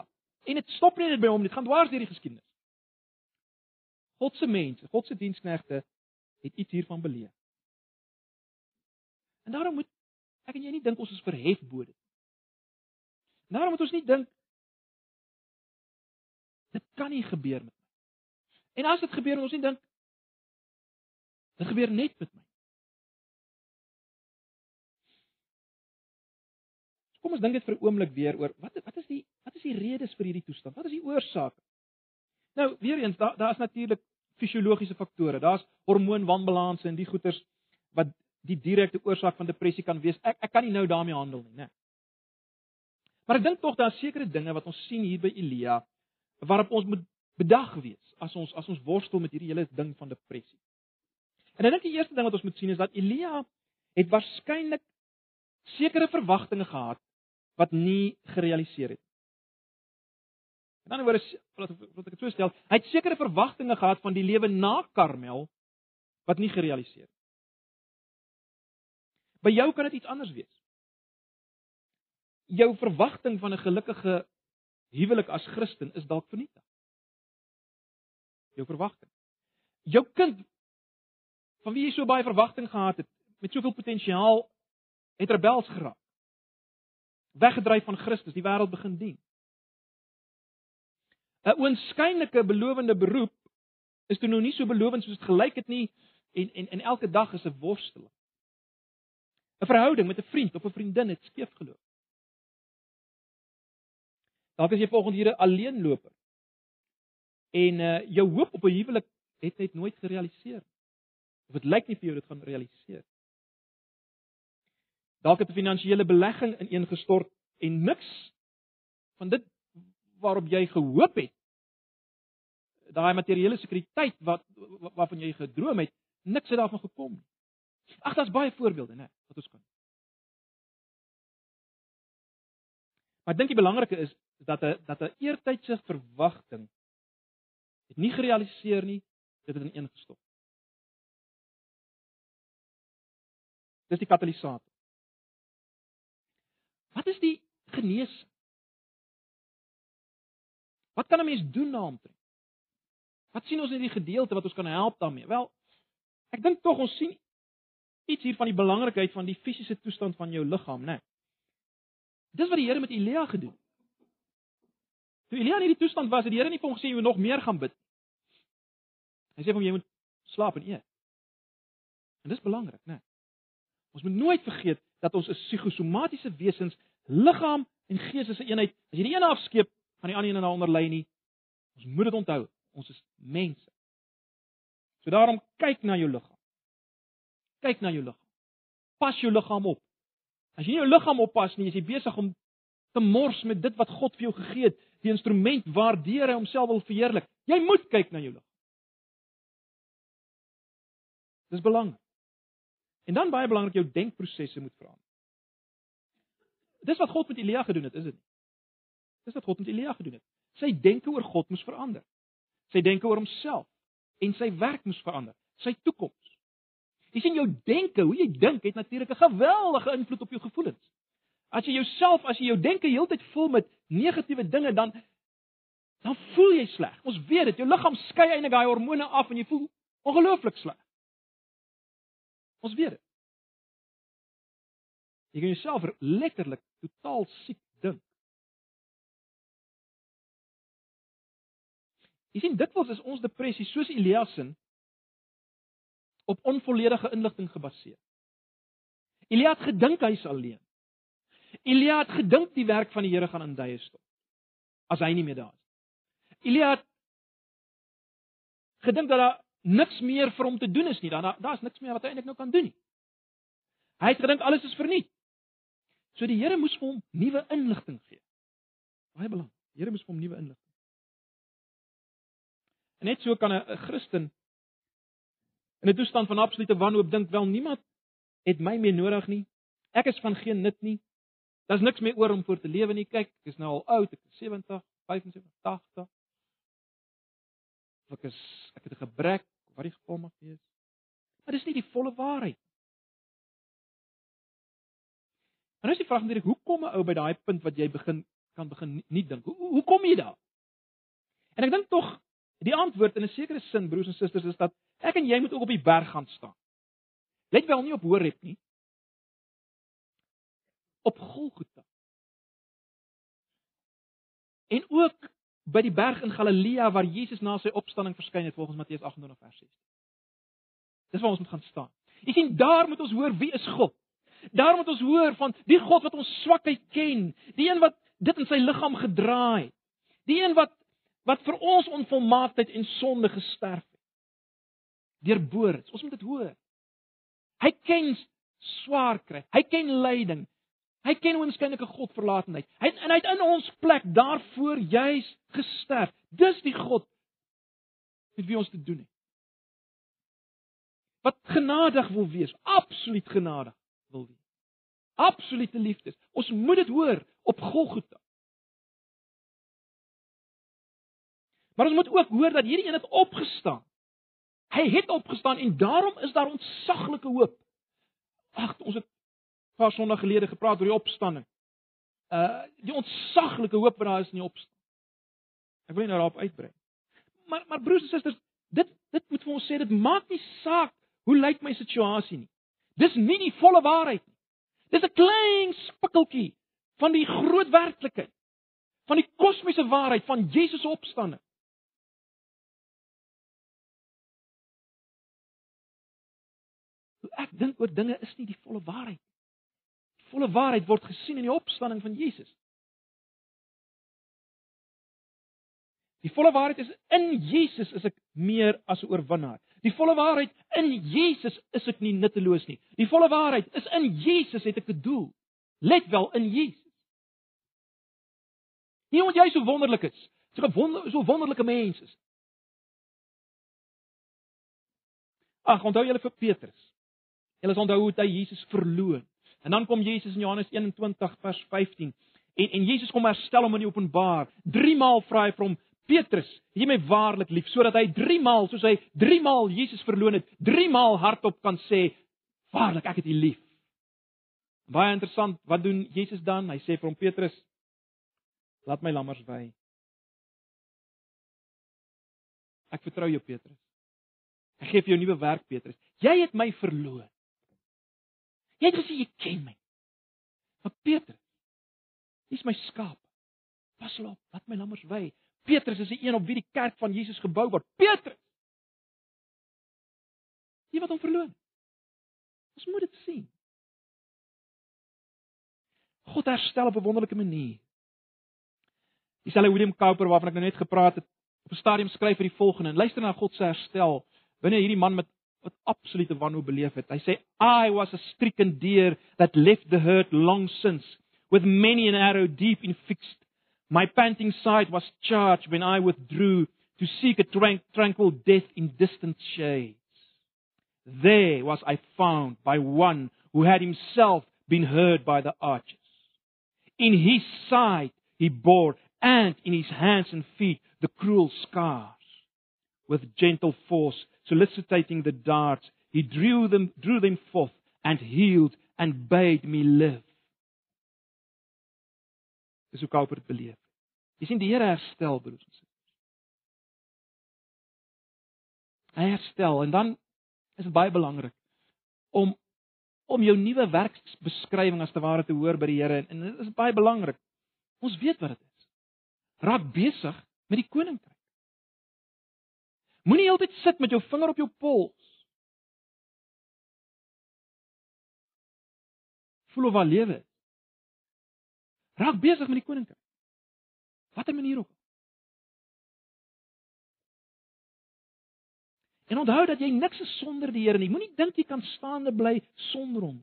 en dit stop nie net by hom nie, dit gaan dwars deur die geskiedenis. God se mense, God se diensknegte het iets hiervan beleef. En daarom moet ek en jy nie dink ons is verhef bo dit. Daarom moet ons nie dink dit kan nie gebeur met my. En as dit gebeur, moet ons nie dink dit gebeur net met my. Kom ons dink net vir 'n oomblik weer oor wat wat is die wat is die redes vir hierdie toestand? Wat is die oorsake? Nou, weer eens, daar daar's natuurlik fisiologiese faktore. Daar's hormoonwanbalanse en die goeters wat die direkte oorsaak van depressie kan wees. Ek ek kan nie nou daarmee handel nie, né? Maar ek dink tog daar's sekere dinge wat ons sien hier by Elia waarop ons moet bedag wees as ons as ons worstel met hierdie hele ding van depressie. En ek dink die eerste ding wat ons moet sien is dat Elia het waarskynlik sekere verwagtinge gehad wat nie gerealiseer het. In ander woorde, wat wat ek so stel, hy het sekere verwagtinge gehad van die lewe na Karmel wat nie gerealiseer het. By jou kan dit iets anders wees. Jou verwagting van 'n gelukkige huwelik as Christen is dalk vernietig. Jou verwagting. Jou kind van wie jy so baie verwagting gehad het, met soveel potensiaal, het rebels geraak weggedryf van Christus, die wêreld begin dien. 'n Oënskynlike belowende beroep is toe nou nie so belovend soos dit gelyk het nie en en en elke dag is 'n worsteling. 'n Verhouding met 'n vriend of 'n vriendin het skeef geloop. Dalk is jy volgens hierde alleenloper. En uh jou hoop op 'n huwelik het net nooit gerealiseer. Of dit lyk nie vir jou dit gaan realiseer. Dalk het 'n finansiële belegging ineengestort en niks van dit waarop jy gehoop het. Daai materiële sekuriteit wat waarvan jy gedroom het, niks het daarvan gekom nie. Ag, daar's baie voorbeelde, né, wat ons kan. Maar ek dink die belangrike is dat 'n dat 'n eertydse verwagting het nie gerealiseer nie, dit het ineengestort. Dis die katalisator. Wat is die genees? Wat kan 'n mens doen daaroor? Wat sien ons in hierdie gedeelte wat ons kan help daarmee? Wel, ek dink tog ons sien iets hier van die belangrikheid van die fisiese toestand van jou liggaam, né? Nee. Dis wat die Here met Elia gedoen het. Toe Elia in hierdie toestand was, het die Here nie vir hom gesê jy moet nog meer gaan bid. Hy sê vir hom jy moet slaap en eet. En dis belangrik, né? Nee. Ons moet nooit vergeet dat ons 'n psigosomatiese wesens, liggaam en gees is 'n eenheid. As jy die een afskeep, gaan die ander een daaronder lê nie. Ons moet dit onthou. Ons is mense. So daarom kyk na jou liggaam. Kyk na jou liggaam. Pas jou liggaam op. As jy nie jou liggaam oppas nie, is jy besig om te mors met dit wat God vir jou gegee het, die instrument waardeur hy homself wil verheerlik. Jy moet kyk na jou liggaam. Dis belangrik. En dan baie belangrik jou denkprosesse moet verander. Dis wat God met Elia gedoen het, is dit? Dis wat God met Elia gedoen het. Sy denke oor God moes verander. Sy denke oor homself en sy werk moes verander, sy toekoms. Jy sien jou denke, hoe jy dink, het natuurlik 'n geweldige invloed op jou gevoelens. As jy jouself, as jy jou denke heeltyd vul met negatiewe dinge, dan dan voel jy sleg. Ons weet dit, jou liggaam skei eintlik daai hormone af en jy voel ongelooflik sleg. Ons weet dit. Jy kan jouself letterlik totaal siek dink. Jy sien dikwels is ons depressie soos Elias se op onvolledige inligting gebaseer. Elia het gedink hy is alleen. Elia het gedink die werk van die Here gaan in duie stop as hy nie meer daar is. Elia het gedink dat daar niks meer vir hom te doen is nie. Dan daar's niks meer wat hy eintlik nou kan doen nie. Hy het gedink alles is verniet. So die Here moes vir hom nuwe inligting gee. Baie belangrik. Die Here moes vir hom nuwe inligting. En net so kan 'n Christen in 'n toestand van absolute wanhoop dink wel niemand het my meer nodig nie. Ek is van geen nut nie. Daar's niks meer oor om voor te lewe nie. Kyk, ek is nou al oud, ek is 70, 75, 80. Ek is ek het 'n gebrek, wat die geval mag wees. Maar dis nie die volle waarheid. En as jy vra net hoe kom 'n ou by daai punt wat jy begin kan begin nie dink. Hoe hoe kom jy daar? En ek dink tog die antwoord in 'n sekere sin broers en susters is dat ek en jy moet ook op die berg gaan staan. Let wel nie op Horeb nie. Op Golgotha. En ook by die berg in Galilea waar Jesus na sy opstanding verskyn het volgens Matteus 28 vers 16. Dis waar ons moet gaan staan. Jy sien daar moet ons hoor wie is God. Daar moet ons hoor van die God wat ons swakheid ken, die een wat dit in sy liggaam gedra het. Die een wat wat vir ons onvolmaaktheid en sonde gesterf het. Deurboord. Ons moet dit hoor. Hy ken swaar kry. Hy ken lyding. Hy ken onskynlike godverlatenheid. Hy en hy het in ons plek daarvoor juis gesterf. Dis die God met wie ons te doen het. Wat genadig wil wees, absoluut genadig wil wees. Absolute liefde. Ons moet dit hoor op Golgotha. Maar ons moet ook hoor dat hierdie een het opgestaan. Hy het opgestaan en daarom is daar ontsaglike hoop. Ag, ons het paar sondae gelede gepraat oor die opstanding. Uh die ontsaglike hoop wat daar is in die opstanding. Ek wil nie nou daarop uitbrei. Maar maar broers en susters, dit dit moet vir ons sê dit maak nie saak hoe lyk my situasie nie. Dis nie die volle waarheid nie. Dis 'n klein spikkeltjie van die groot werklikheid van die kosmiese waarheid van Jesus se opstanding. Ek dink oor dinge is nie die volle waarheid nie volle waarheid word gesien in die opstanding van Jesus. Die volle waarheid is in Jesus is ek meer as 'n oorwinnaar. Die volle waarheid in Jesus is ek nie nutteloos nie. Die volle waarheid is in Jesus het ek 'n doel. Let wel in Jesus. Nie omdat jy so wonderlik is, so 'n wonder, so wonderlike mens is. Ag, onthou julle vir Petrus. Julle onthou hoe hy Jesus verloon. En dan kom Jesus in Johannes 21 vers 15. En en Jesus kom herstel hom in die openbaar. 3 maal vra hy vir hom: "Petrus, het jy my waarlik lief?" sodat hy 3 maal, soos hy 3 maal Jesus verloon het, 3 maal hardop kan sê: "Waarlik, ek het U lief." Baie interessant, wat doen Jesus dan? Hy sê vir hom: "Petrus, laat my lammers wy." Ek vertrou jou, Petrus. Ek gee vir jou nuwe werk, Petrus. Jy het my verloon. Jy het gesê jy ken my. Maar Petrus, dis my skaap. Pas op, laat my lammers wy. Petrus is die een op wie die kerk van Jesus gebou word. Petrus. Jy wat hom verloon. Ons moet dit sien. God herstel op 'n wonderlike manier. Dieselfde William Cowper waarvan ek nou net gepraat het, op 'n stadium skryf hy die volgende en luister na God se herstel binne hierdie man met wat absolute wanhoop beleef het. Hy sê I say I was a stricken deer that left the herd long since with many an arrow deep in fixed. My panting side was charged when I withdrew to seek a tranquil death in distant shades. There was I found by one who had himself been heard by the archers. In his side he bore and in his hands and feet the cruel scars. With gentle force soliciting the darts, he drew them, drew them forth and healed and bade me live. Dis hoe Cowper dit beleef. Jy sien die Here herstel broers en susters. Hy herstel en dan is dit baie belangrik om om jou nuwe werksbeskrywing as te ware te hoor by die Here en dit is baie belangrik. Ons weet wat dit is. Raak besig met die koninkryk. Moenie heeltyd sit met jou vinger op jou pols. Voel of waar lewe. Raak besig met die koninkryk. Watter manier ook. En onthou dat jy niks is sonder die Here nie. Moenie dink jy kan staande bly sonder hom.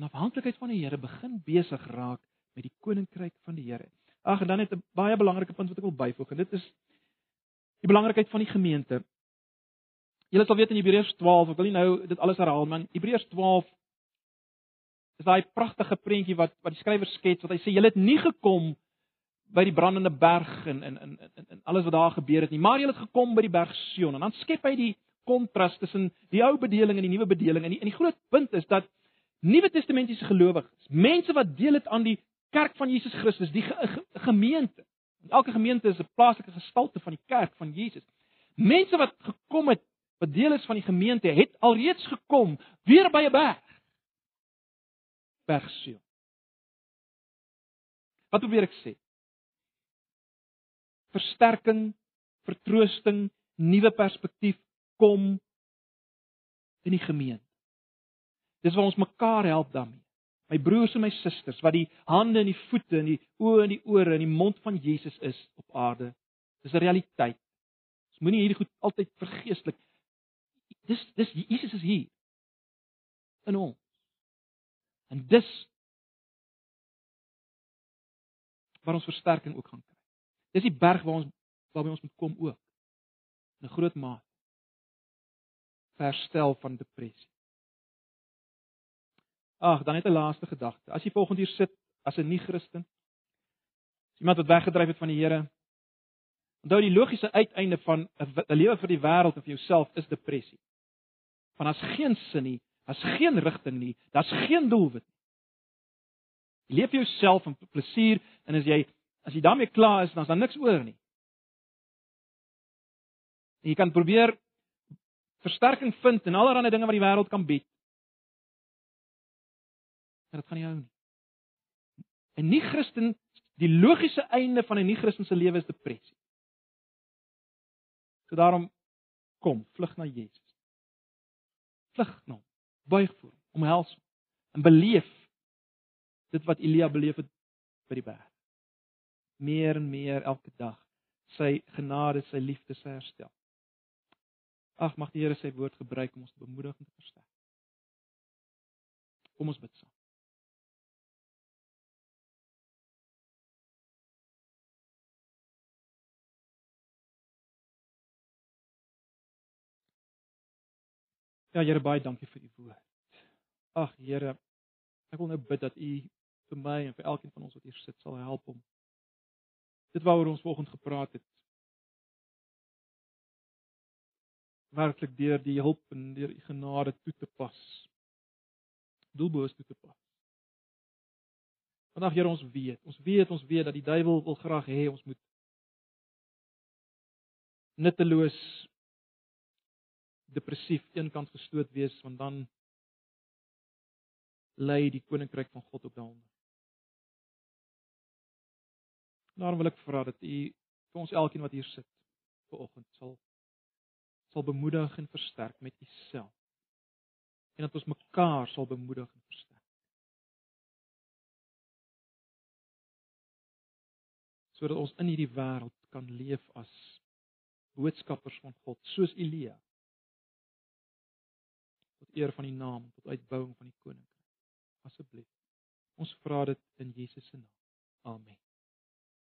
In afhanklikheid van die Here begin besig raak met die koninkryk van die Here. Ag, en dan het 'n baie belangrike punt wat ek wil byvoeg en dit is die belangrikheid van die gemeente. Julle sal weet in Hebreërs 12, ek wil nie nou dit alles herhaal, maar Hebreërs 12 is daai pragtige prentjie wat wat die skrywer skets wat hy sê julle het nie gekom by die brandende berg en en en en alles wat daar gebeur het nie, maar julle het gekom by die berg Sion en dan skep hy die kontras tussen die ou bedeling en die nuwe bedeling en die en die groot punt is dat Nuwe Testamentiese gelowiges, mense wat deel het aan die kerk van Jesus Christus, die ge ge gemeente. Elke gemeente is 'n plaaslike gestalte van die kerk van Jesus. Mense wat gekom het, wat deel is van die gemeente, het alreeds gekom weer by 'n berg. Berg Sion. Wat probeer ek sê? Versterking, vertroosting, nuwe perspektief kom in die gemeente. Dis waar ons mekaar help daarmee. My broers en my susters wat die hande en die voete en die oë en die ore en die mond van Jesus is op aarde. Dis 'n realiteit. Ons moenie hierdie goed altyd vergeeslik. Dis dis Jesus is hier in ons. En dis waar ons versterking ook gaan kry. Dis die berg waar ons waarby ons moet kom ook. 'n Groot maat herstel van depressie. Ag, dan net 'n laaste gedagte. As jy volgende hier sit as 'n nie-Christen, iemand wat weggedryf het van die Here, onthou die logiese uiteinde van 'n lewe vir die wêreld of jouself is depressie. Want daar's geen sin nie, daar's geen rigting nie, daar's geen doelwit nie. Jy leef vir jouself en plesier en as jy as jy daarmee klaar is, dan is daar niks oor nie. En jy kan probeer versterking vind in allerlei dinge wat die wêreld kan bied. Maar dit gaan nie hou nie. 'n Nie-Christen, die logiese einde van 'n nie-Christen se lewe is depressie. So daarom kom, vlug na Jesus. Vlug na hom, buig voor hom, omhels hom en beleef dit wat Elia beleef het by die berg. Meer en meer elke dag sy genade, sy liefde, sy herstel. Ag mag die Here sy woord gebruik om ons te bemoedig en te versterk. Kom ons bid saam. Ja Here baie dankie vir u woord. Ag Here, ek wil nou bid dat u vir my en vir elkeen van ons wat hier sit sal help om dit waaroor ons vanoggend gepraat het werklik deur die hulp en deur u genade toe te pas. Doelbewus toe te pas. Vandag Here ons weet, ons weet ons weet dat die duiwel wil graag hê ons moet nutteloos depressief eenkant gestoot wees want dan lê die koninkryk van God op daaronder. Daarom wil ek vra dat u vir ons elkeen wat hier sit vanoggend sal sal bemoedig en versterk met u self. En dat ons mekaar sal bemoedig en versterk. sodat ons in hierdie wêreld kan leef as boodskappers van God soos Elia eer van die naam tot uitbouing van die koninkryk. Asseblief. Ons vra dit in Jesus se naam. Amen.